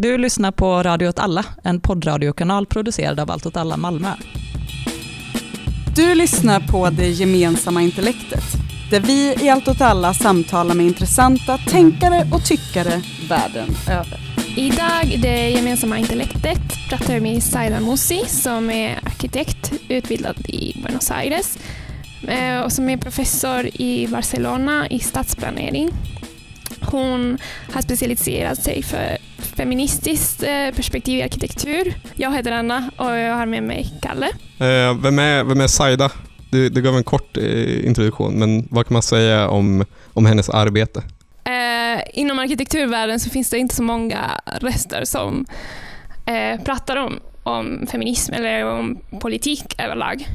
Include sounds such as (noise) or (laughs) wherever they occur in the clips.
Du lyssnar på Radio åt alla, en poddradiokanal producerad av Allt åt alla Malmö. Du lyssnar på Det gemensamma intellektet, där vi i Allt åt alla samtalar med intressanta tänkare och tyckare världen över. Idag, det gemensamma intellektet, pratar vi med Saida Moussi som är arkitekt, utbildad i Buenos Aires eh, och som är professor i Barcelona i stadsplanering. Hon har specialiserat sig för feministiskt eh, perspektiv i arkitektur. Jag heter Anna och jag har med mig Kalle. Eh, vem, är, vem är Saida? Du, du gav en kort eh, introduktion, men vad kan man säga om, om hennes arbete? Inom arkitekturvärlden så finns det inte så många röster som pratar om, om feminism eller om politik överlag.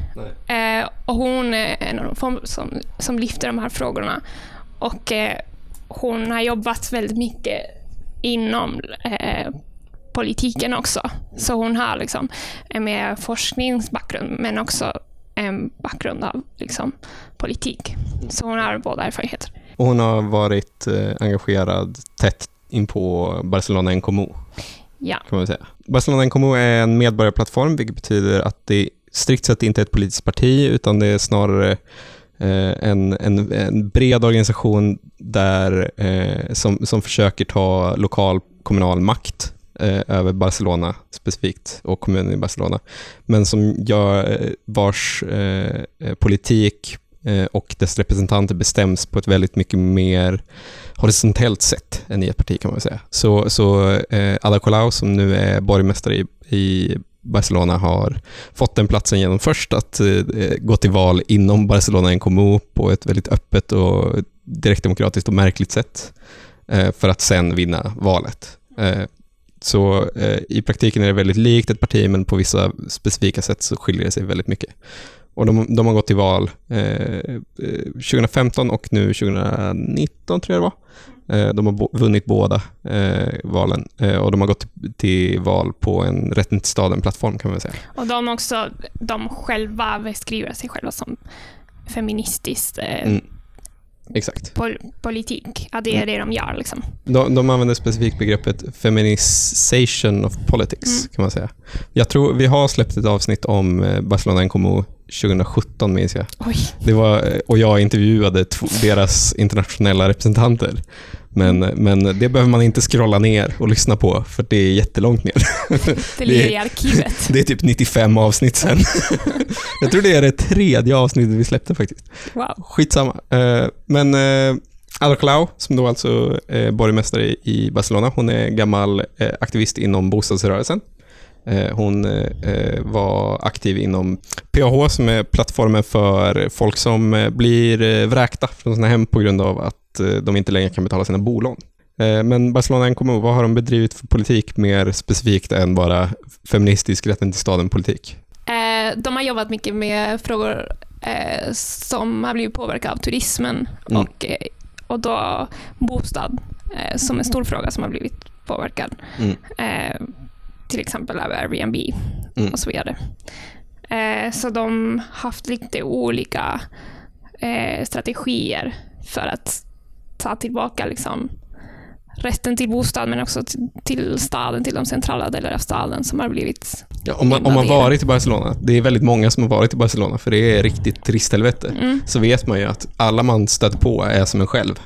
Eh, och hon är en av de som, som lyfter de här frågorna. Och hon har jobbat väldigt mycket inom eh, politiken också. Så hon har liksom en mer forskningsbakgrund men också en bakgrund av liksom, politik. Så hon har båda erfarenheter. Och hon har varit eh, engagerad tätt in på Barcelona Encomo. Ja. Kan man säga. Barcelona Encomo är en medborgarplattform, vilket betyder att det strikt sett inte är ett politiskt parti, utan det är snarare Eh, en, en, en, bred organisation där, eh, som, som försöker ta lokal kommunal makt eh, över Barcelona specifikt och kommunen i Barcelona, men som gör eh, vars eh, eh, politik Eh, och dess representanter bestäms på ett väldigt mycket mer horisontellt sätt än i ett parti kan man säga. Så, så eh, Ada Colau som nu är borgmästare i, i Barcelona har fått den platsen genom först att eh, gå till val inom Barcelona en kommun på ett väldigt öppet och direktdemokratiskt och märkligt sätt eh, för att sen vinna valet. Eh, så eh, i praktiken är det väldigt likt ett parti men på vissa specifika sätt så skiljer det sig väldigt mycket. Och de, de har gått till val eh, eh 2015 och nu 2019 tror jag det var. Eh, de har vunnit båda eh, valen eh, och de har gått till val på en rätten till staden-plattform kan man säga. Och de också, de själva beskriver sig själva som feministiskt mm. Exakt. Pol politik. Ja, det är det de gör. Liksom. De, de använder specifikt begreppet feminisation of politics, mm. kan man säga. Jag tror vi har släppt ett avsnitt om Barcelona Como 2017, minns jag. Oj. Det var, och jag intervjuade deras internationella representanter. Men, men det behöver man inte scrolla ner och lyssna på, för det är jättelångt ner. (laughs) Det ligger i arkivet. Det är typ 95 avsnitt sen. (laughs) Jag tror det är det tredje avsnittet vi släppte faktiskt. Wow. Skitsamma. Eh, men eh, Ada Colau, som då alltså är borgmästare i Barcelona, hon är gammal eh, aktivist inom bostadsrörelsen. Hon var aktiv inom PAH som är plattformen för folk som blir vräkta från sina hem på grund av att Eh, de inte längre kan betala sina bolån. Eh, men Barcelona kommun, vad har de bedrivit för politik mer specifikt än bara feministisk rätten till staden-politik? Eh, de har jobbat mycket med frågor som har blivit påverkade av turismen mm. och, och då bostad som en stor fråga som har blivit påverkad. Mm. Till exempel av Airbnb mm. och så vidare. Så de har haft lite olika strategier för att ta tillbaka liksom, rätten till bostad men också till, till staden, till de centrala delarna av staden som har blivit ja, Om man, om man varit i Barcelona, det är väldigt många som har varit i Barcelona för det är riktigt turisthelvete, mm. så vet man ju att alla man stöter på är som en själv.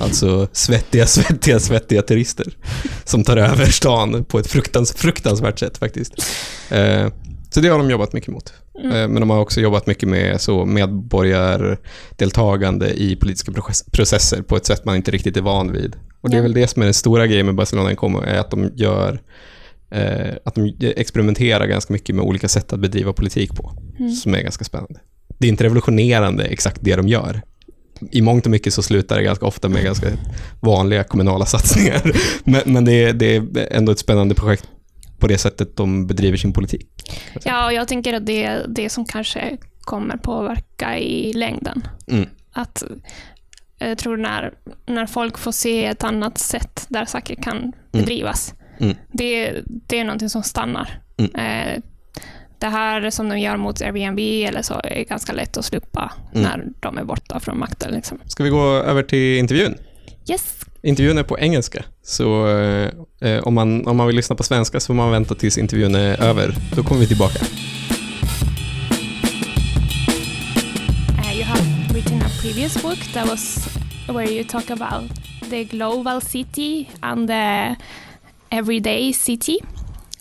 Alltså svettiga, (laughs) svettiga, svettiga turister som tar över stan på ett fruktans, fruktansvärt sätt faktiskt. Eh, så det har de jobbat mycket mot. Mm. Eh, men de har också jobbat mycket med så medborgardeltagande i politiska processer på ett sätt man inte riktigt är van vid. Och det är väl det som är den stora grejen med Barcelona Incomo, är att de gör eh, att de experimenterar ganska mycket med olika sätt att bedriva politik på, mm. som är ganska spännande. Det är inte revolutionerande exakt det de gör. I mångt och mycket så slutar det ganska ofta med ganska vanliga kommunala (laughs) satsningar. Men, men det, är, det är ändå ett spännande projekt på det sättet de bedriver sin politik. Ja, och jag tänker att det är det som kanske kommer påverka i längden. Mm. Att jag tror när, när folk får se ett annat sätt där saker kan mm. bedrivas, mm. Det, det är någonting som stannar. Mm. Eh, det här som de gör mot Airbnb eller så är ganska lätt att slippa mm. när de är borta från makten. Liksom. Ska vi gå över till intervjun? Yes. Intervjun är på engelska, så eh, om, man, om man vill lyssna på svenska så får man vänta tills intervjun är över. Då kommer vi tillbaka. Uh, you have written a previous book that was where you talk about the global city and the everyday city.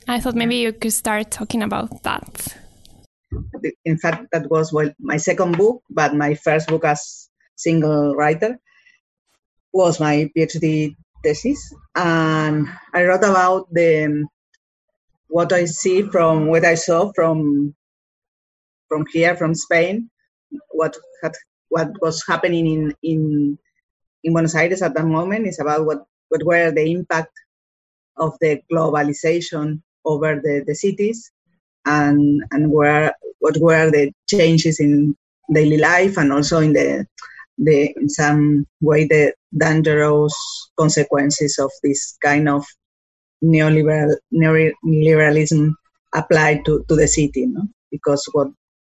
I thought maybe you could start talking about that. In fact, that was well my second book, but my first book as single writer was my PhD thesis, and I wrote about the um, what I see from what I saw from from here from Spain, what had what was happening in in in Buenos Aires at that moment is about what what were the impact of the globalization over the, the cities and and where what were the changes in daily life and also in the the in some way the dangerous consequences of this kind of neoliberal neoliberalism applied to, to the city no? because what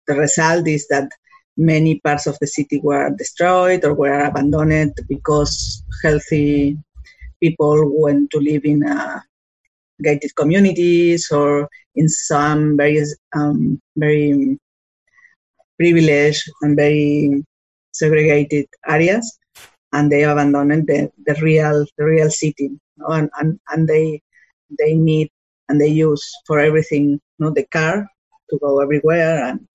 the result is that many parts of the city were destroyed or were abandoned because healthy people went to live in uh, gated communities or in some very um, very privileged and very segregated areas and they abandoned the, the real the real city. And, and and they they need and they use for everything know, the car to go everywhere and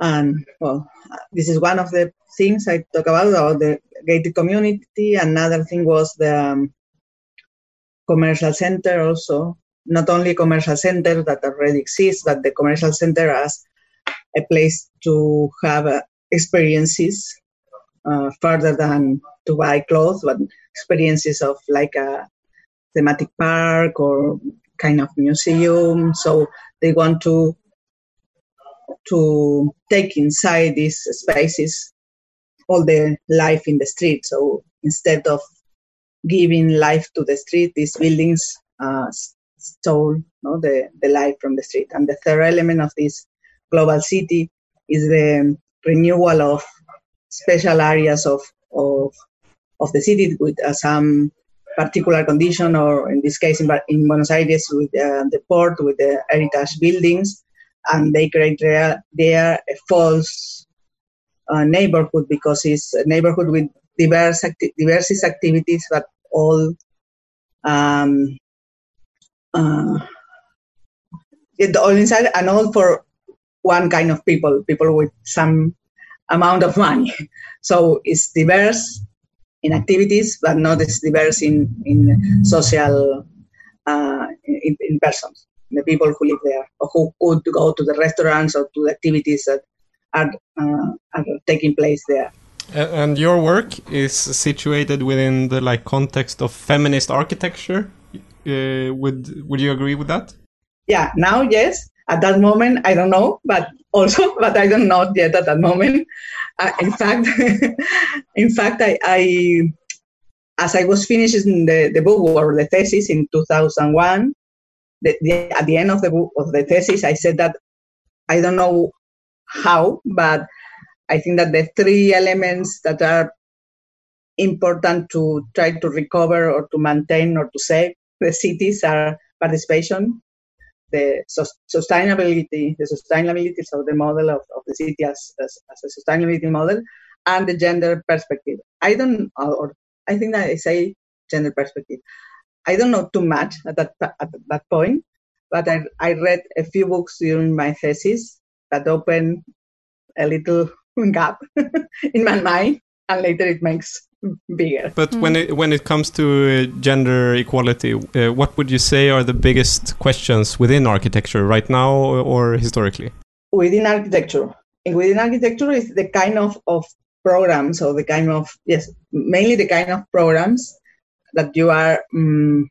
and well this is one of the things i talk about about the gated community. Another thing was the um, commercial center also. Not only commercial center that already exists but the commercial center as a place to have uh, experiences uh, further than to buy clothes but experiences of like a thematic park or kind of museum. So they want to to take inside these spaces all the life in the street. So instead of giving life to the street, these buildings uh, stole no, the, the life from the street. And the third element of this global city is the renewal of special areas of, of, of the city with uh, some particular condition, or in this case in, in Buenos Aires with uh, the port, with the heritage buildings, and they create there a false uh, neighborhood because it's a neighborhood with diverse acti- diverse activities, but all um, uh, all inside and all for one kind of people, people with some amount of money. (laughs) So it's diverse in activities, but not as diverse in in social uh, in, in persons, the people who live there or who could go to the restaurants or to the activities that are, uh, are taking place there. And your work is situated within the like context of feminist architecture. Uh, would would you agree with that? Yeah, now yes. At that moment, I don't know, but also, (laughs) but I don't know yet at that moment. Uh, in fact, (laughs) in fact, I, I, as I was finishing the, the book or the thesis in 2001, the, the, at the end of the book of the thesis, I said that I don't know how, but I think that the three elements that are important to try to recover or to maintain or to save the cities are participation, the sustainability, the sustainability, so the model of, of the city as, as, as, a sustainability model, and the gender perspective. I don't, or I think that I say gender perspective. I don't know too much at that at that point, but I, I read a few books during my thesis that open a little gap (laughs) in my mind, and later it makes bigger. But mm. when it when it comes to uh, gender equality, uh, what would you say are the biggest questions within architecture right now or historically? Within architecture, and within architecture is the kind of of programs or the kind of yes, mainly the kind of programs that you are um,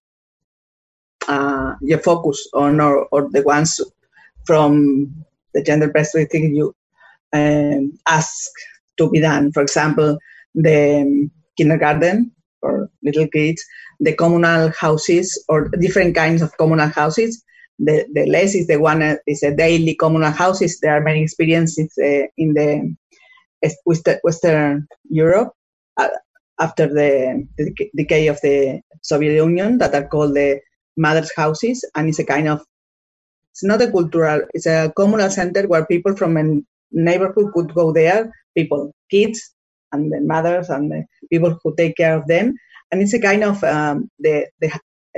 uh, you focus on or, or the ones from the gender perspective you um, ask to be done. For example, the um, kindergarten for little kids, the communal houses or different kinds of communal houses. The, the less is the one uh, is a daily communal houses. There are many experiences uh, in the Western Europe. Uh, after the, the decay of the Soviet Union that are called the mothers' houses, and it's a kind of it's not a cultural, it's a communal center where people from neighborhood could go there, people, kids, and the mothers and the people who take care of them, and it's a kind of um, the the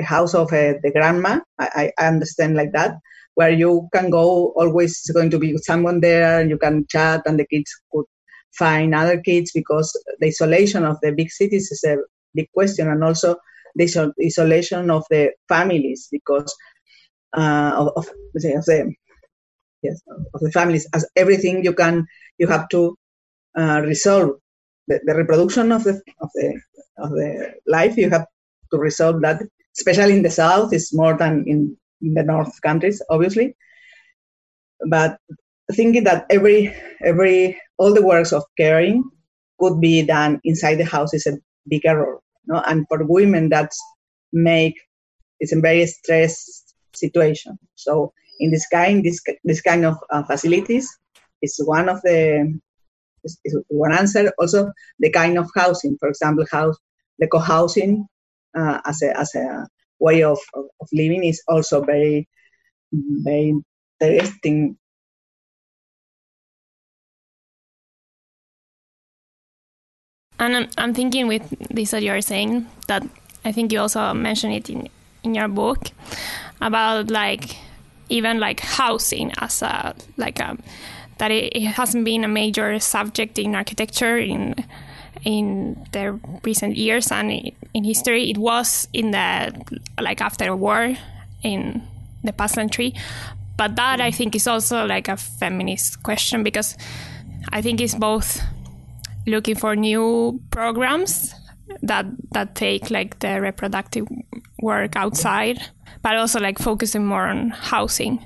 house of uh, the grandma. I, I understand like that, where you can go. Always going to be someone there, and you can chat, and the kids could find other kids because the isolation of the big cities is a big question, and also the isolation of the families because uh, of, of, of the yes of the families as everything you can you have to uh, resolve. The, the, reproduction of the of the of the life you have to resolve that especially in the south is more than in, in the north countries obviously. But thinking that every every all the works of caring could be done inside the house is a big error no? and for women that's make it's a very stressed situation. So in this kind this this kind of uh, facilities is one of the is, is one answer. Also the kind of housing for example house the co-housing uh, as a as a way of, of, of living is also very very interesting. And I'm, I'm thinking with this that you're saying that I think you also mentioned it in in your book about like even like housing as a like a that it, it hasn't been a major subject in architecture in in the recent years and in history. It was in the like after a war in the past century but that i think is also like a feminist question because i think it's both looking for new programs that that take like the reproductive work outside, but also like focusing more on housing.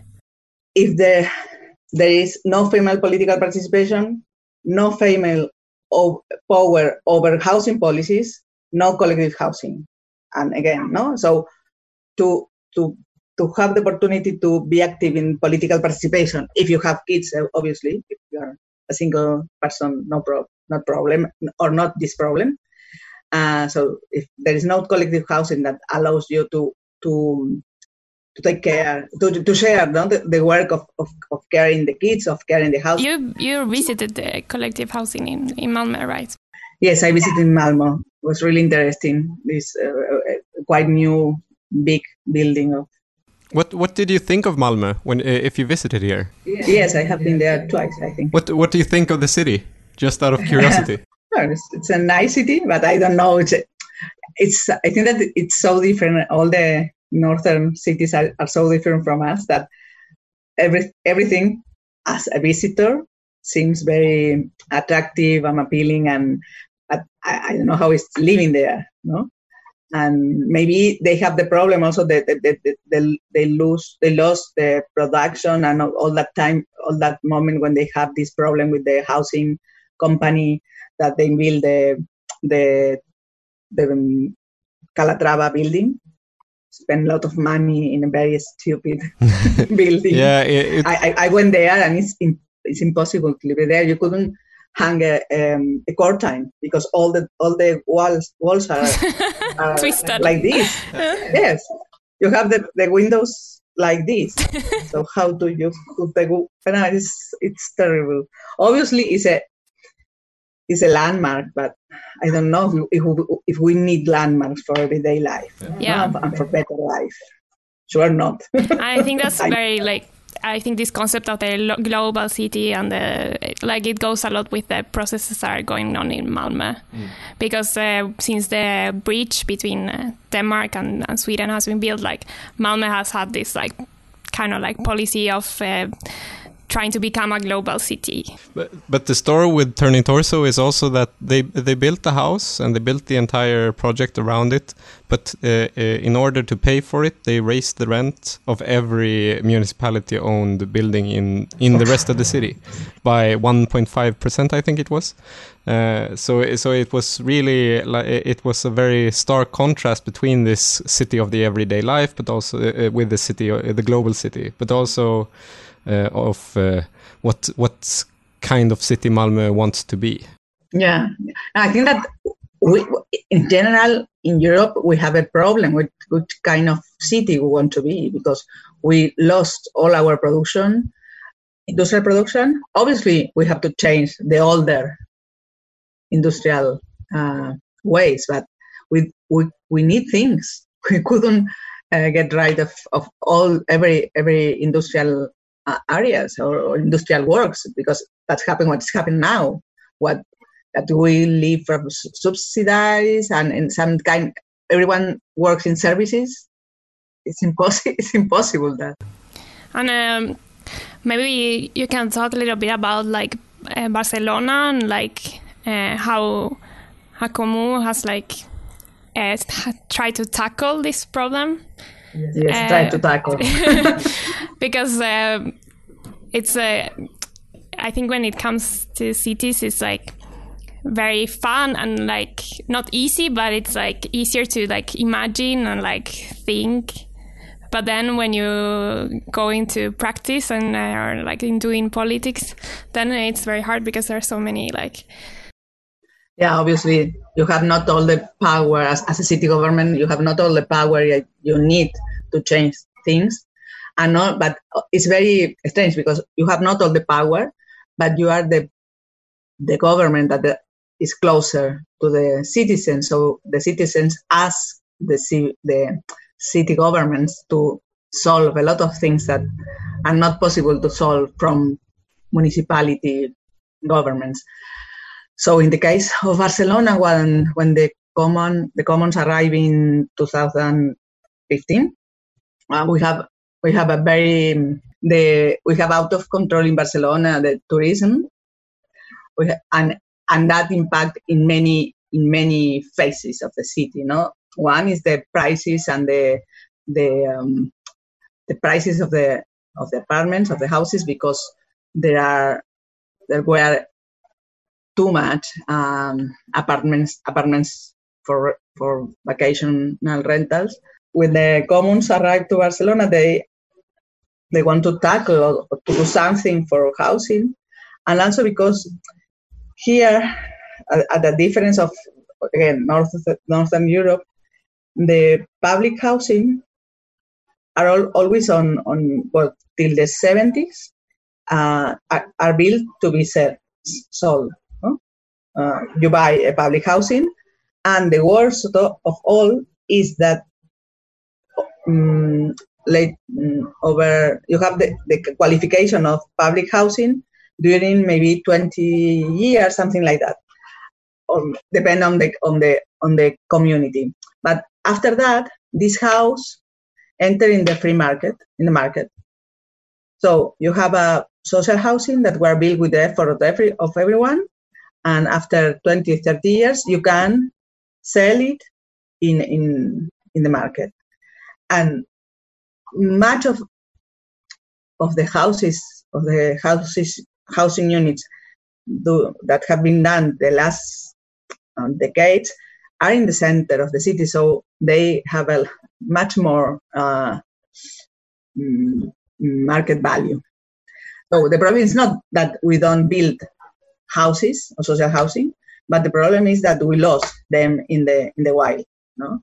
If there there is no female political participation, no female power over housing policies, no collective housing, and again, no. So to to to have the opportunity to be active in political participation, if you have kids, obviously, if you are a single person, no problem not problem or not this problem. Uh, so if there is no collective housing that allows you to to to take care to, to share no, the, the work of, of, of caring the kids of caring the house you you visited the collective housing in, in malmo right yes i visited malmo it was really interesting this uh, uh quite new big building of what what did you think of malmo when uh, if you visited here yes i have been there twice i think what what do you think of the city just out of curiosity? (laughs) it's, it's, a nice city, but I don't know. It's, it's I think that it's so different. All the northern cities are, are so different from us that every everything as a visitor seems very attractive and appealing, and I, I don't know how it's living there, no. And maybe they have the problem also that they, they, they, they lose they lost the production and all, that time all that moment when they have this problem with the housing company that they build the the the um, Calatrava building. Spend a lot of money in a very stupid (laughs) building. Yeah, it, I, I went there and it's in, it's impossible to live there. You couldn't hang a, um, a curtain because all the all the walls walls are, (laughs) are Twisted. like this. (laughs) yes, you have the, the windows like this. so how do you put the? It's it's terrible. Obviously, it's a is a landmark, but I don't know if we, if we need landmarks for everyday life yeah. No? and for better life. Sure not. I think that's (laughs) very like I think this concept of the global city and the like it goes a lot with the processes that are going on in Malmö, mm. because uh, since the bridge between uh, Denmark and, and, Sweden has been built, like Malmö has had this like kind of like policy of uh, trying to become a global city. But, but the story with Turning Torso is also that they they built the house and they built the entire project around it. But uh, uh, in order to pay for it, they raised the rent of every municipality-owned building in in the rest of the city by 1.5 percent, I think it was. Uh, so so it was really like it was a very stark contrast between this city of the everyday life, but also uh, with the city, uh, the global city, but also. Uh, of uh, what what kind of city Malmö wants to be. Yeah, I think that we in general, in Europe, we have a problem with which kind of city we want to be because we lost all our production, industrial production. Obviously, we have to change the older industrial uh, ways, but we, we, we need things. (laughs) We couldn't uh, get rid of, of all every every industrial uh, areas or, or, industrial works because that's happening. What's happening now? What that we live from subsidies and in some kind everyone works in services it's impossible (laughs) it's impossible that and um, maybe you can talk a little bit about like uh, barcelona and like uh, how Hakomu has like uh, tried to tackle this problem yes try to (laughs) uh, tackle because um, it's a uh, I think when it comes to cities, it's like very fun and like not easy, but it's like easier to like imagine and like think. But then when you go into practice and uh, are like in doing politics, then it's very hard because there are so many like. Yeah, obviously you have not all the power as, as a city government. You have not all the power you need to change things, and not. But it's very strange because you have not all the power, but you are the the government that the, is closer to the citizens. So the citizens ask the, the city governments to solve a lot of things that are not possible to solve from municipality governments. So in the case of Barcelona, when when the common the commons arrived in 2015, uh, we have we have a very the we have out of control in Barcelona the tourism. And and that impact in many in many phases of the city. No, one is the prices and the the um, the prices of the of the apartments of the houses because there are there were too much um, apartments apartments for for vacational rentals. When the commons arrived to Barcelona, they they want to tackle or to do something for housing, and also because here, at, at the difference of again North Northern Europe, the public housing are all, always on on well till the 70s uh, are, are, built to be sold. Uh, you buy a public housing, and the worst of all is that um, late um, over you have the, the qualification of public housing during maybe 20 years, something like that, or depend on the on the on the community. But after that, this house enter in the free market in the market. So you have a social housing that were built with the effort of every of everyone, and after 20, 30 years, you can sell it in in in the market. And much of of the houses of the houses housing units do, that have been done the last um, decades are in the center of the city, so they have a much more uh, mm, market value. So the problem is not that we don't build houses or social housing, but the problem is that we lost them in the in the wild. No?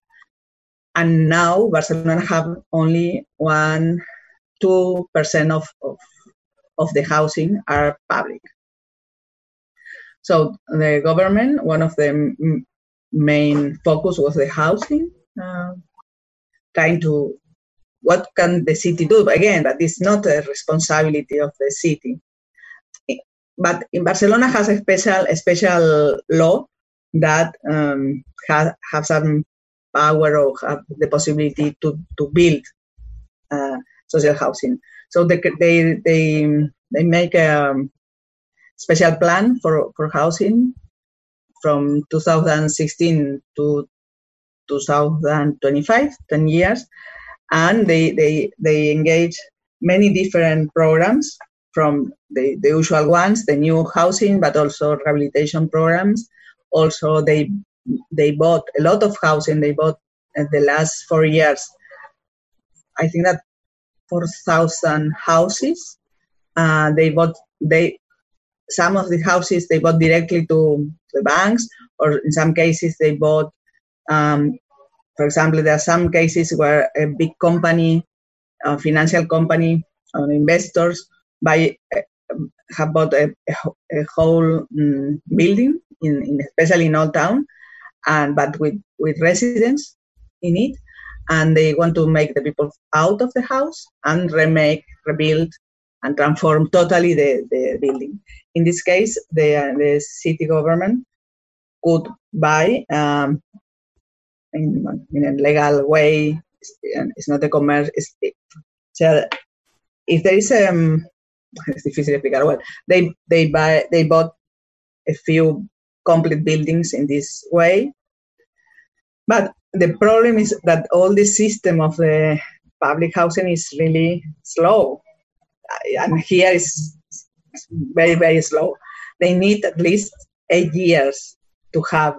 And now Barcelona have only one, two percent of, of of the housing are public. So the government, one of the main focus was the housing, uh, trying to what can the city do again that is not a responsibility of the city but in barcelona has a special a special law that um, has have some power or have the possibility to, to build uh, social housing. So they they they, they make a special plan for, for housing from 2016 to 2025, 10 years, and they they they engage many different programs from the, the usual ones, the new housing, but also rehabilitation programs. Also, they they bought a lot of housing. They bought in the last four years. I think that 4,000 houses. Uh, they bought they some of the houses they bought directly to the banks, or in some cases they bought. Um, for example, there are some cases where a big company, a financial company, or investors uh, have bought a, a whole um, building in, in, especially in old town, and but with with residents in it, and they want to make the people out of the house and remake, rebuild, and transform totally the, the building. In this case, the, the city government could buy um, in, in, a legal way. It's, not a commerce. so if there is um, (laughs) it's difícil explicar. Well, they they buy they bought a few complete buildings in this way, but the problem is that all the system of the public housing is really slow. And here is very very slow. They need at least eight years to have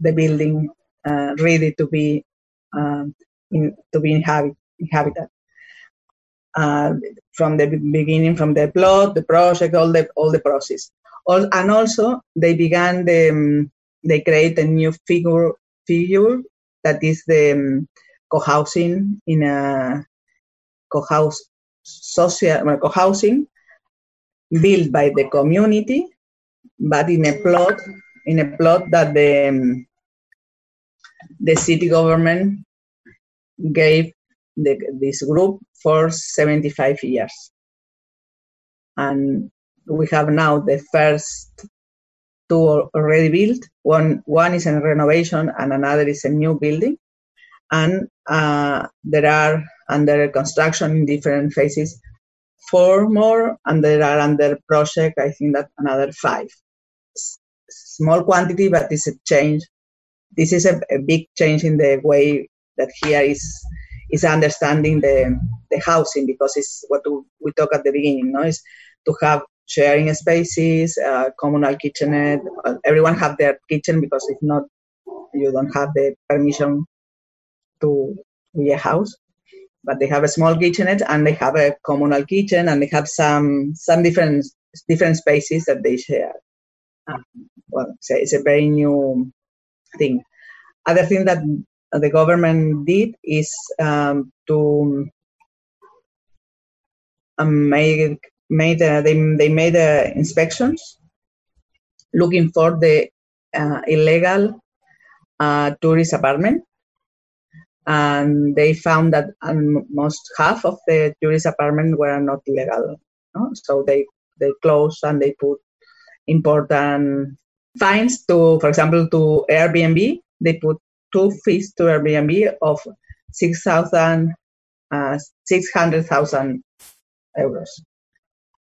the building uh, ready to be um, in, to be inhabit, inhabited. Uh, from the beginning from the plot the project all the all the process. All, and also they began the um, they create a new figure figure that is the um, co-housing in a co-house social co-housing built by the community, but in a plot in a plot that the um, the city government gave the, this group for 75 years. And we have now the first two already built. One, one is a renovation and another is a new building. And uh, there are under construction in different phases four more, and there are under project, I think that another five. S- small quantity, but it's a change. This is a, a, big change in the way that here is is understanding the the housing because it's what we talked at the beginning. No, is to have sharing spaces, uh, communal kitchenette. Everyone have their kitchen because if not, you don't have the permission to be a house but they have a small kitchenette and they have a communal kitchen and they have some some different different spaces that they share. Uh, well, a, it's a very new thing. Other thing that the government did is um, to um, make made uh, they they made uh, inspections looking for the uh, illegal uh, tourist apartment and they found that almost half of the tourist apartment were not legal. No? So they they closed and they put important fines to, for example, to Airbnb. They put two fees to Airbnb of six thousand, uh, six hundred thousand euros.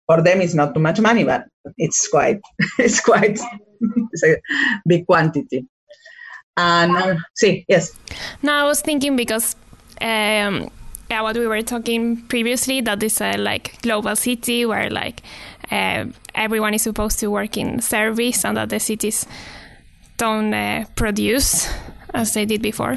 For them, it's not too much money, but it's quite, (laughs) it's quite, it's a big quantity. And uh, see, yes. Now I was thinking because um, yeah, what we were talking previously that is a like global city where like uh, everyone is supposed to work in service and that the cities don't uh, produce as they did before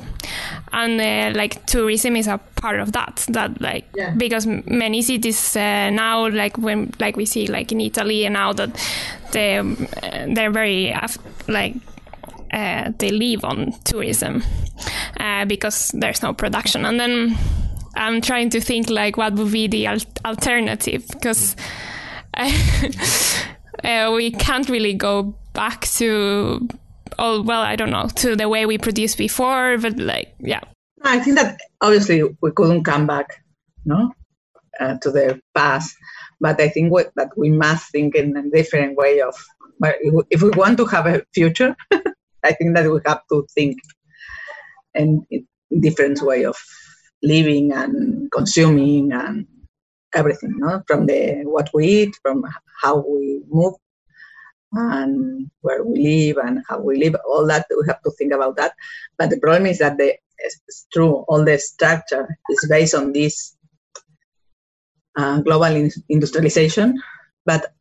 and uh, like tourism is a part of that that like yeah. because many cities uh, now like when like we see like in italy and now that they they're very like uh, they live on tourism uh, because there's no production. And then I'm trying to think like what would be the al alternative because (laughs) uh, we can't really go back to oh well I don't know to the way we produced before, but like yeah. I think that obviously we couldn't come back, no, uh, to the past. But I think what, that we must think in a different way of if we want to have a future (laughs) I think that we have to think in different way of living and consuming and everything, no? from the what we eat, from how we move, and where we live and how we live. All that we have to think about that. But the problem is that the it's true. All the structure is based on this uh, global in- industrialization, but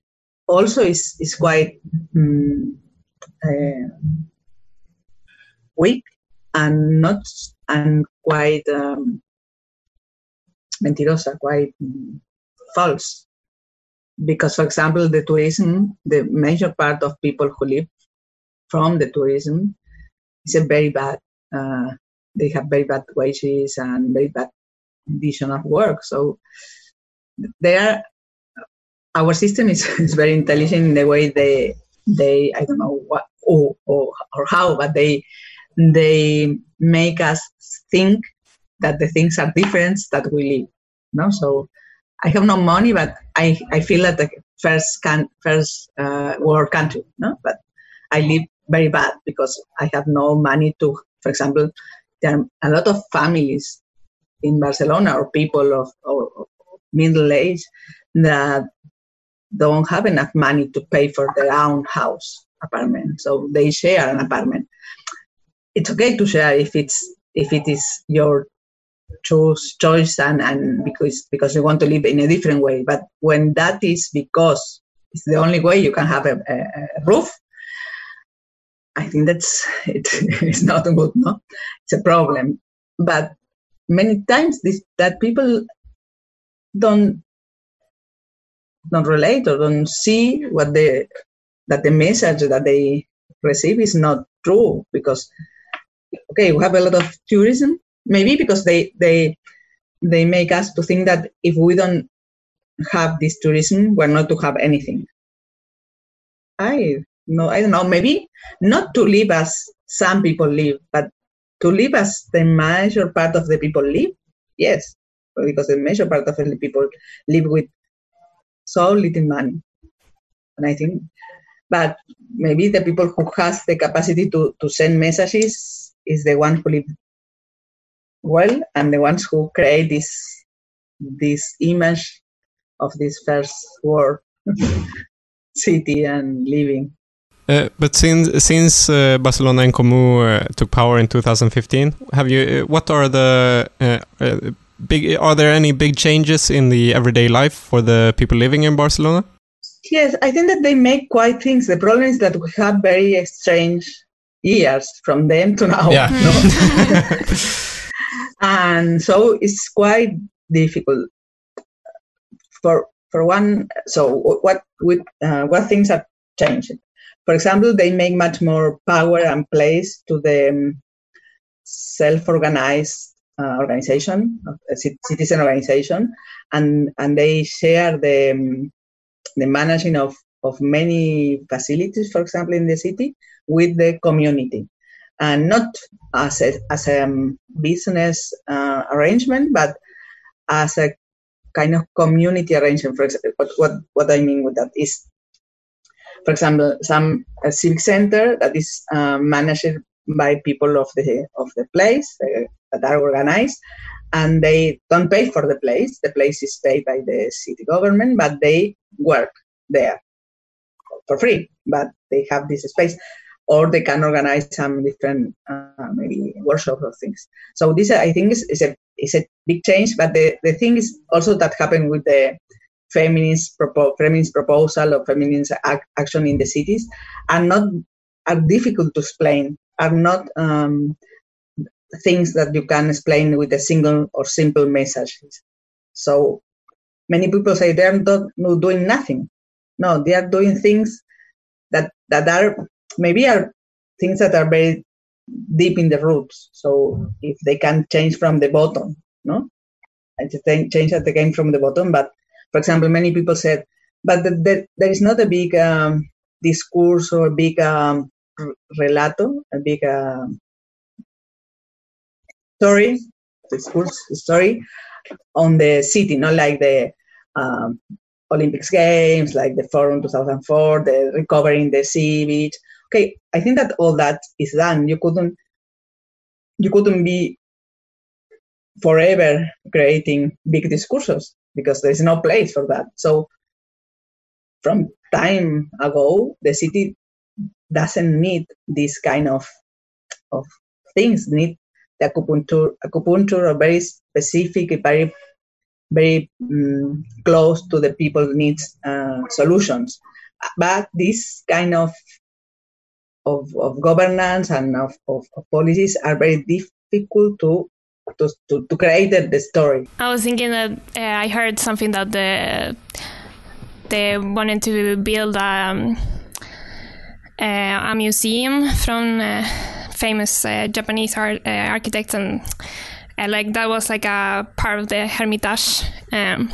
also is is quite. Um, uh, weak and not and quite um, mentirosa, quite false. Because, for example, the tourism, the major part of people who live from the tourism is a very bad. Uh, they have very bad wages and very bad condition of work. So they are. Our system is, (laughs) is very intelligent in the way they they I don't know what or, or, or how, but they they make us think that the things are different that we live. No, so I have no money, but I, I feel like the first can first uh, world country. No, but I live very bad because I have no money to. For example, there are a lot of families in Barcelona or people of, of middle age that don't have enough money to pay for their own house apartment, so they share an apartment. It's okay to share if it's if it is your choose choice and, and because because you want to live in a different way. But when that is because it's the only way you can have a, a, a roof, I think that's (laughs) it, it's not good, no? It's a problem. But many times this that people don't don't relate or don't see what the that the message that they receive is not true because okay we have a lot of tourism maybe because they they they make us to think that if we don't have this tourism we're not to have anything. I no i don't know. Maybe not to live as some people live but to live as the major part of the people live yes. Because the major part of the people live with so little money. And i think but maybe the people who has the capacity to, to send messages is the one who live well and the ones who create this this image of this first world (laughs) city and living. Uh, but since since uh, Barcelona and Comú uh, took power in 2015, have you? Uh, what are the uh, uh, big? Are there any big changes in the everyday life for the people living in Barcelona? Yes, I think that they make quite things. The problem is that we have very strange years from then to now. Yeah. (laughs) No? (laughs) and so it's quite difficult. For for one so what with uh, what things have changed? For example they make much more power and place to the um, self-organized uh, organization citizen organization and and they share the um, the managing of of many facilities for example in the city with the community and not as a, as a um, business uh, arrangement, but as a kind of community arrangement. For example, what, what, what I mean with that is, for example, some civic center that is uh, managed by people of the of the place uh, that are organized, and they don't pay for the place. The place is paid by the city government, but they work there for free. But they have this space or they can organize some different uh, maybe workshops or things. So this I think is, is a is a big change. But the, the thing is also that happened with the feminist propo- feminist proposal or feminist ac- action in the cities are not are difficult to explain. Are not um, things that you can explain with a single or simple message. So many people say they're not doing nothing. No, they are doing things that that are maybe are things that are very deep in the roots. So if they can change from the bottom, no, and change that again from the bottom. But for example, many people said, but the, the, there is not a big um, discourse or a big um, relato, a big uh, story, discourse story on the city, not like the um, Olympics Games, like the Forum 2004, the recovering the sea beach okay, I think that all that is done. You couldn't you couldn't be forever creating big discourses because there's no place for that. So from time ago, the city doesn't need this kind of of things. Need the acupuncture, acupuncture, or very specific, very very um, close to the people needs uh, solutions. But this kind of of, of governance and of, of, of policies are very difficult to to, to, to create the, story. I was thinking that uh, I heard something that the they wanted to build um, a museum from uh, famous uh, Japanese art, uh, architects and uh, like that was like a part of the Hermitage, um,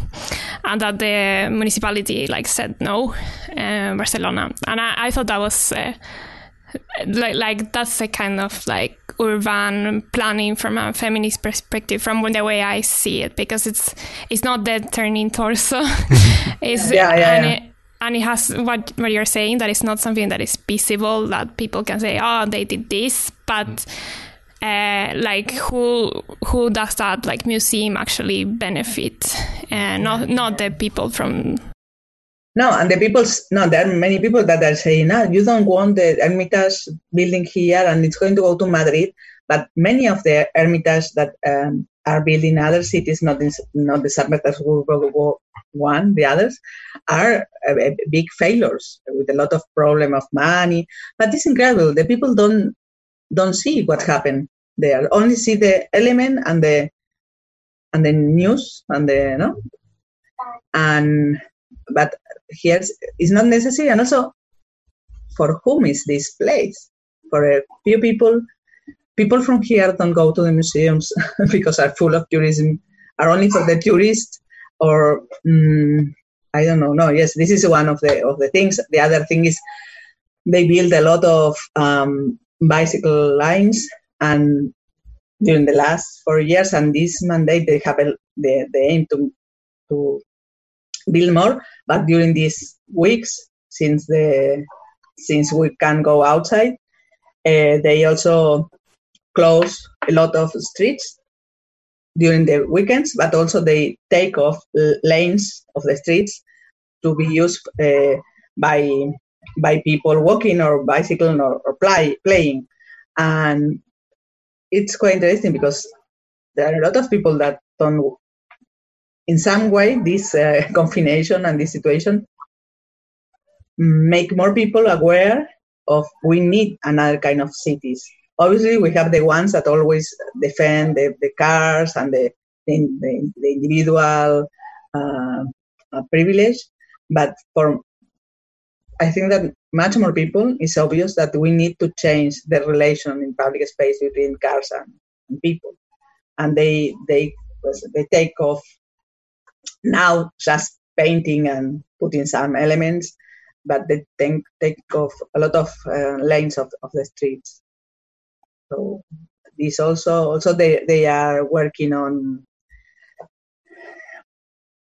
and that the municipality like said no, uh, Barcelona, and I, I, thought that was uh, like like that's a kind of like urban planning from a feminist perspective from the way I see it because it's it's not the turning torso, (laughs) it's yeah, yeah, and yeah. It, and it has what what you're saying that it's not something that is visible that people can say oh they did this but uh, like who who does that like museum actually benefit? And uh, not not the people from no and the people no there are many people that are saying no you don't want the hermitage building here and it's going to go to madrid but many of the hermitage that um, are built in other cities not in, not the San Petersburg one the others are uh, big failures with a lot of problem of money but it's incredible the people don't don't see what happened there. Only see the element and the and the news and the no and but here it's not necessary and also for whom is this place? For a few people people from here don't go to the museums (laughs) because are full of tourism are only for the tourists or um, i don't know no yes this is one of the of the things. The other thing is they build a lot of um, bicycle lines and during the last four years and this mandate they have a, the, the aim to to build more but during these weeks since the since we can go outside uh, they also close a lot of streets during the weekends but also they take off lanes of the streets to be used uh, by by people walking or bicycling or, or play, playing. And it's quite interesting because there are a lot of people that don't in some way this uh, (laughs) confination and this situation make more people aware of we need another kind of cities obviously we have the ones that always defend the, the cars and the, the, the individual uh, uh, privilege but for I think that much more people, it's obvious that we need to change the relation in public space between cars and, and people. And they they they take off now just painting and putting some elements, but they take, take off a lot of uh, lanes of, of the streets. So this also also they, they are working on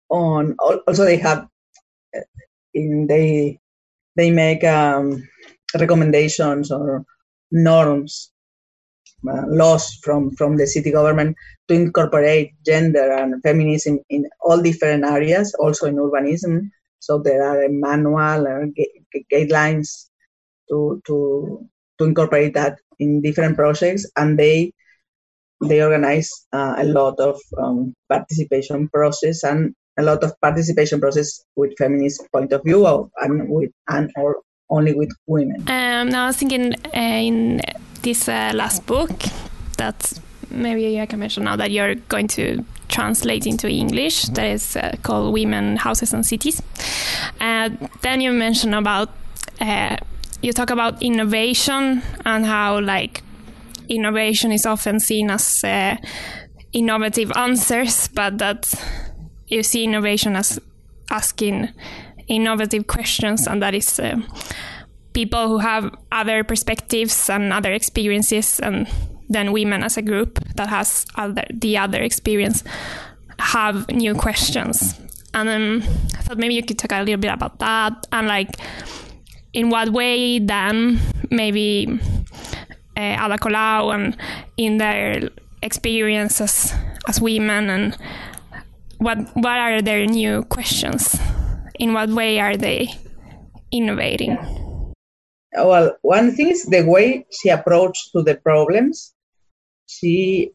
on also they have uh, in they they make um, recommendations or norms, laws from, from the city government to incorporate gender and feminism in all different areas, also in urbanism. So there are a manual or guidelines to, to, to incorporate that in different projects, and they they organize uh, a lot of um, participation process and a lot of participation process with feminist point of view or, and with and or only with women. Um, now I was thinking uh, in this uh, last book that maybe I can mention now that you're going to translate into English that is uh, called Women, Houses and Cities. Uh, then you mention about uh, you talk about innovation and how like innovation is often seen as uh, innovative answers, but that you see innovation as asking innovative questions, and that is uh, people who have other perspectives and other experiences, and then women as a group that has other, the other experience have new questions. And um, I thought maybe you could talk a little bit about that and like in what way then maybe uh, Ada Colau and in their experiences as women and what what are their new questions? In what way are they innovating? Well, one thing is the way she approached to the problems. She,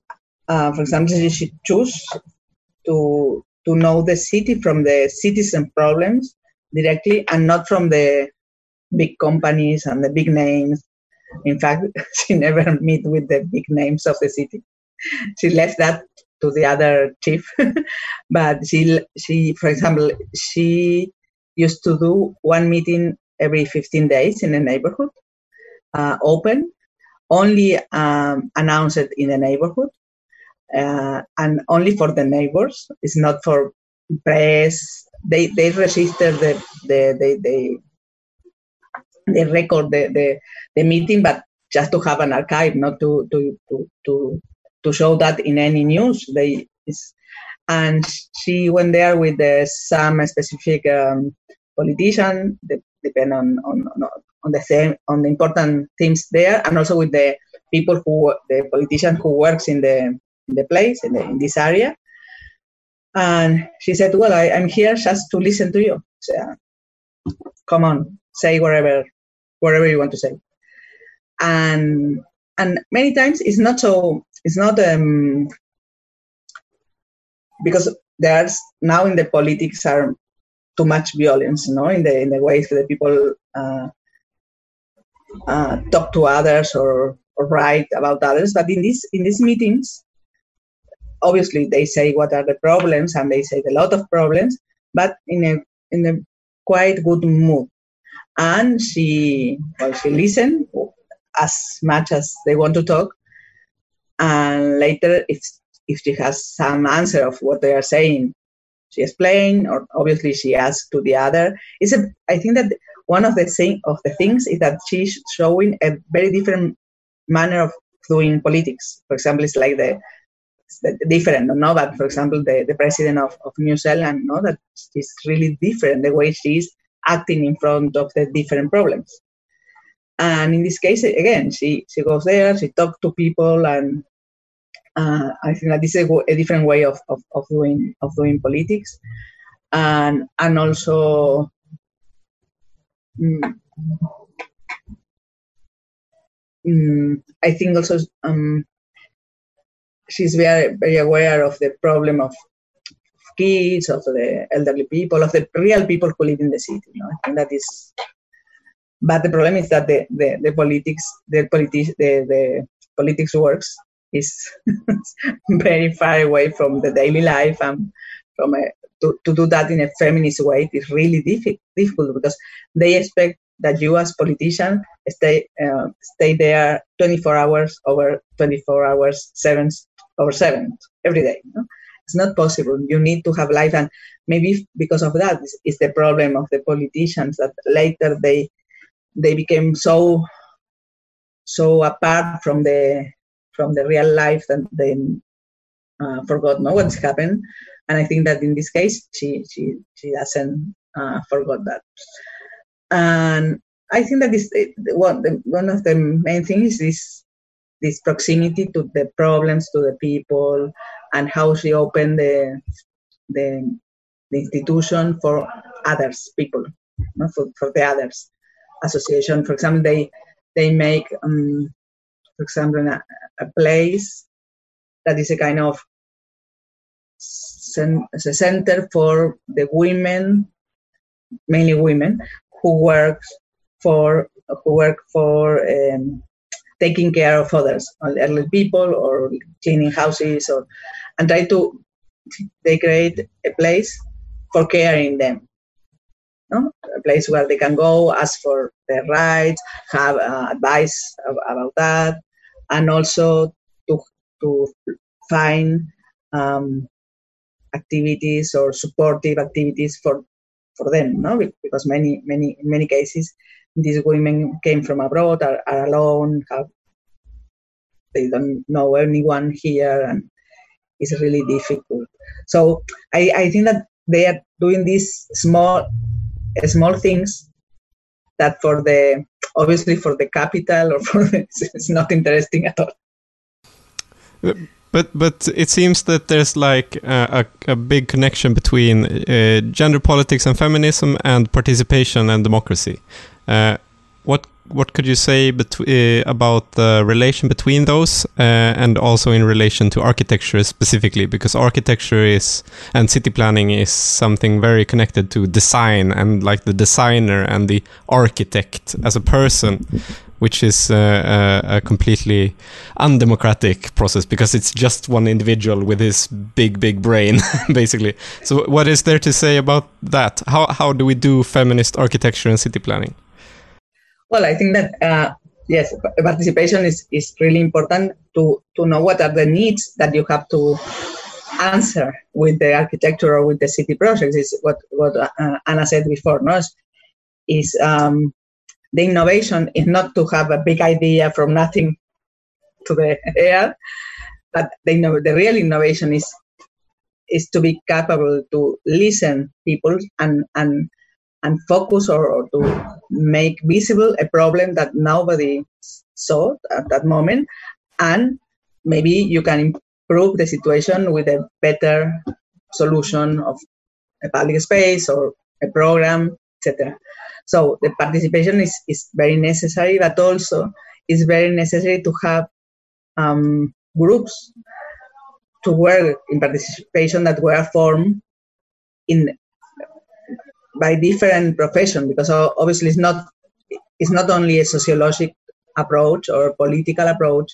uh, for example, she chose to to know the city from the citizen problems directly and not from the big companies and the big names. In fact, (laughs) she never meet with the big names of the city. She left that to the other chief. (laughs) but she, she, for example, she used to do one meeting every 15 days in the neighborhood, uh, open, only um, announced in the neighborhood, uh, and only for the neighbors. It's not for press. They they register the the they they, record the, the the meeting, but just to have an archive, not to to to to, to show that in any news. They and she went there with the, some specific um, politician, depend on, on, on the same on the important themes there, and also with the people who the politician who works in the in the place in, the, in this area. And she said, "Well, I, am here just to listen to you. So, come on, say whatever whatever you want to say." And and many times it's not so it's not um, because there's now in the politics are too much violence, you know, in the in the ways that people uh, uh, talk to others or, or write about others. But in these in these meetings, obviously they say what are the problems and they say a lot of problems, but in a in a quite good mood. And she well she listened as much as they want to talk, and later if if she has some answer of what they are saying she explained or obviously she asked to the other. It's a i think that one of the thing of the things is that she's showing a very different manner of doing politics. For example it's like the, the different no? But for example the, the president of, of new zealand no? That is really different the way she's acting in front of the different problems. And in this case again she she goes there she talks to people and uh, I think that this is a, a different way of, of, of, doing of doing politics, and and also. Mm, mm, I think also um, she's very very aware of the problem of kids, of the elderly people, of the real people who live in the city. You know? I think that is. But the problem is that the, the, the politics the politi- the, the politics works is (laughs) very far away from the daily life and from a, to, to do that in a feminist way it is really diffi- difficult because they expect that you as politician stay uh, stay there 24 hours over 24 hours seven over seven every day no? it's not possible you need to have life and maybe because of that is the problem of the politicians that later they they became so so apart from the from the real life that they uh, forgot no what's happened. And i think that in this case she she she doesn't uh, forgot that. And i think that this one the, one of the main things is this this proximity to the problems to the people and how she opened the the, the institution for others people for, for the others. Association for example they they make um, for example, a, place that is a kind of a center for the women, mainly women, who work for who work for um, taking care of others, elderly people, or cleaning houses, or and try to they create a place for caring them. No? A place where they can go, ask for their rights, have uh, advice about that, and also to, to find um, activities or supportive activities for, for them, no? because many, many, in many cases, these women came from abroad, are, are alone, have, they don't know anyone here, and it's really difficult. So I, I think that they are doing these small, small things that for the obviously for the capital or for the, (laughs) it's not interesting at all. But but it seems that there's like a, a, a big connection between uh, gender politics and feminism and participation and democracy. Uh, what what could you say uh, about the relation between those uh, and also in relation to architecture specifically? Because architecture is and city planning is something very connected to design and like the designer and the architect as a person which is uh, a, a, completely undemocratic process because it's just one individual with his big, big brain, (laughs) basically. So, what is there to say about that? How how do we do feminist architecture and city planning? Well, I think that uh, yes, participation is, is really important to to know what are the needs that you have to answer with the architecture or with the city projects. Is what what uh, Anna said before. No, is, um, the innovation is not to have a big idea from nothing to the (laughs) air, but the, the real innovation is is to be capable to listen people and and and focus or, or to make visible a problem that nobody saw at that moment. And maybe you can improve the situation with a better solution of a public space or a program etc so the participation is, is very necessary, but also it's very necessary to have um, groups to work in participation that were formed in by different professions because obviously it's not it's not only a sociologic approach or political approach,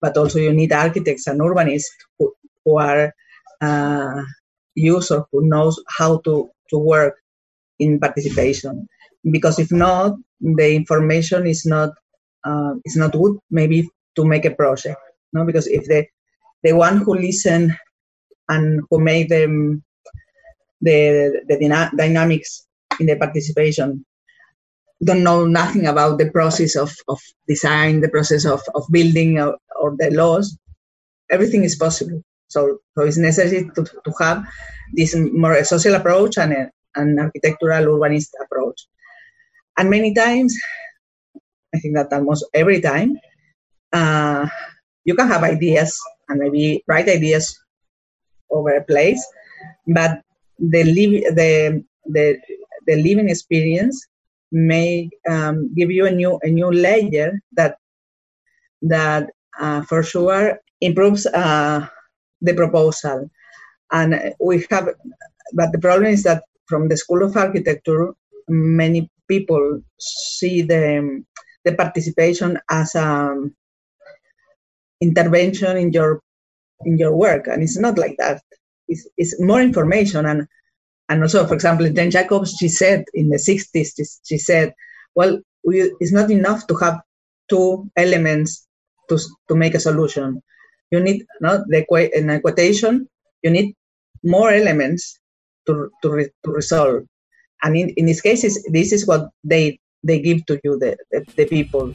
but also you need architects and urbanists who, who are uh, used or who knows how to, to work in participation because if not, the information is not uh, is not good. Maybe to make a project, no, because if the the one who listen and who made them the the dyna- dynamics in the participation don't know nothing about the process of, of design, the process of, of building or, or the laws, everything is possible. So, so it's necessary to, to have this more social approach and an architectural urbanist approach. And many times, I think that almost every time, uh, you can have ideas and maybe write ideas over a place, but the the the the living experience may um, give you a new a new layer that that uh, for sure improves uh, the proposal. And we have, but the problem is that from the School of Architecture, many people see the the participation as a intervention in your in your work, and it's not like that. It's, it's more information, and and also, for example, Jane Jacobs, she said in the 60s, she said, well, we, it's not enough to have two elements to to make a solution. You need no the an equation. You need more elements to to, re, to resolve and in, in these cases this is what they they give to you the, the, the people.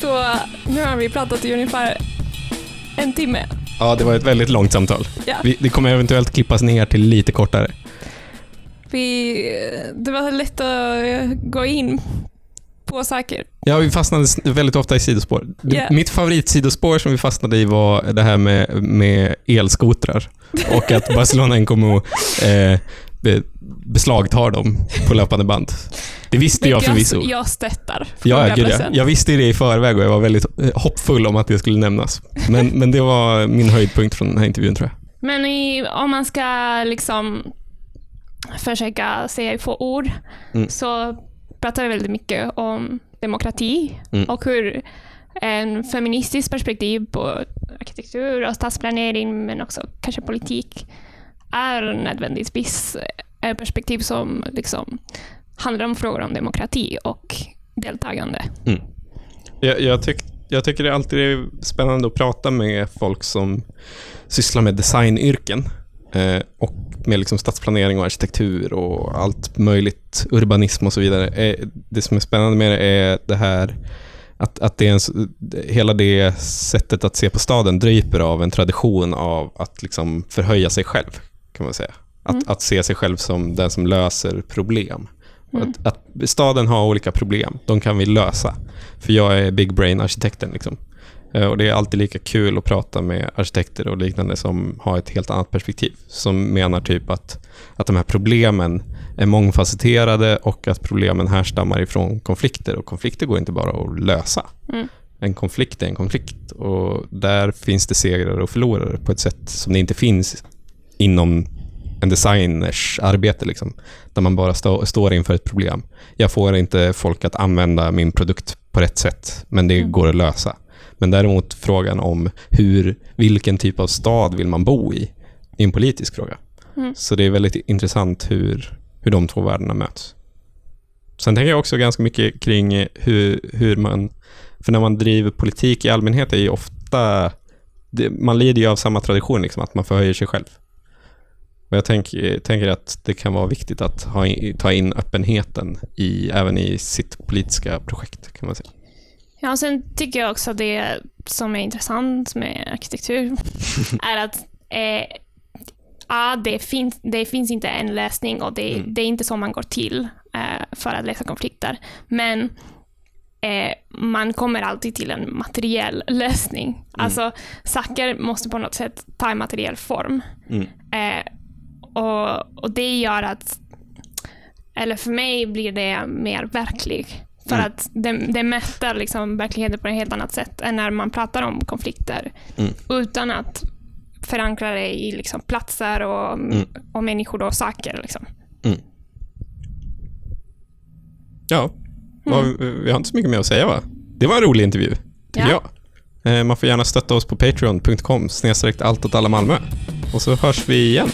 Så nu har vi pratat i ungefär en timme. Ja, det var ett väldigt långt samtal. Ja. Vi, det kommer eventuellt klippas ner till lite kortare. Vi, det var lätt att gå in på saker. Ja, vi fastnade väldigt ofta i sidospår. Yeah. Mitt favoritsidospår som vi fastnade i var det här med, med elskotrar (laughs) och att Barcelona NKMO eh, beslagtar dem på löpande band. Det visste jag förvisso. Jag, jag stöttar. Ja, gud, ja. Jag visste det i förväg och jag var väldigt hoppfull om att det skulle nämnas. Men, men det var min höjdpunkt från den här intervjun tror jag. Men i, om man ska liksom försöka säga i få ord, mm. så pratar vi väldigt mycket om demokrati mm. och hur en feministisk perspektiv på arkitektur och stadsplanering, men också kanske politik, är nödvändigtvis ett perspektiv som liksom handlar om frågor om demokrati och deltagande. Mm. Jag, jag, tyck, jag tycker det alltid är spännande att prata med folk som sysslar med designyrken eh, och med liksom stadsplanering och arkitektur och allt möjligt, urbanism och så vidare. Eh, det som är spännande med det är det här att, att det är en, hela det sättet att se på staden dryper av en tradition av att liksom förhöja sig själv kan man säga. Att, mm. att se sig själv som den som löser problem. Mm. Att, att, staden har olika problem, de kan vi lösa. För jag är big brain-arkitekten. Liksom. Eh, och det är alltid lika kul att prata med arkitekter och liknande som har ett helt annat perspektiv. Som menar typ att, att de här problemen är mångfacetterade och att problemen härstammar ifrån konflikter. Och konflikter går inte bara att lösa. Mm. En konflikt är en konflikt och där finns det segrare och förlorare på ett sätt som det inte finns inom en designers arbete, liksom, där man bara stå, står inför ett problem. Jag får inte folk att använda min produkt på rätt sätt, men det Mm. går att lösa. Men däremot frågan om hur, vilken typ av stad vill man bo i, är en politisk fråga. Mm. Så det är väldigt intressant hur, hur de två världarna möts. Sen tänker jag också ganska mycket kring hur, hur man... För när man driver politik i allmänhet är ju ofta... Det, man lider ju av samma tradition, liksom, att man förhöjer sig själv. Och jag tänk, tänker att det kan vara viktigt att ha, ta in öppenheten i, även i sitt politiska projekt, kan man säga. Ja, och sen tycker jag också att det som är intressant med arkitektur (laughs) är att eh, ja, det, finns, det finns inte en lösning och det, Mm. det är inte så man går till eh, för att lösa konflikter. Men eh, man kommer alltid till en materiell lösning. Alltså, saker måste på något sätt ta en materiell form. Mm. Eh, och, och det gör att, eller för mig blir det mer verklig. För Mm. att det, det mäter liksom verkligheten på ett helt annat sätt än när man pratar om konflikter. Mm. Utan att förankra det i liksom platser och, Mm. och människor och saker. Liksom. Ja, vad- vi har inte så mycket mer att säga va? Det var en rolig intervju, tycker Ja. jag. Eh, Man får gärna stötta oss på patreon.com snedstreck allt åt alla Malmö. Och så hörs vi igen.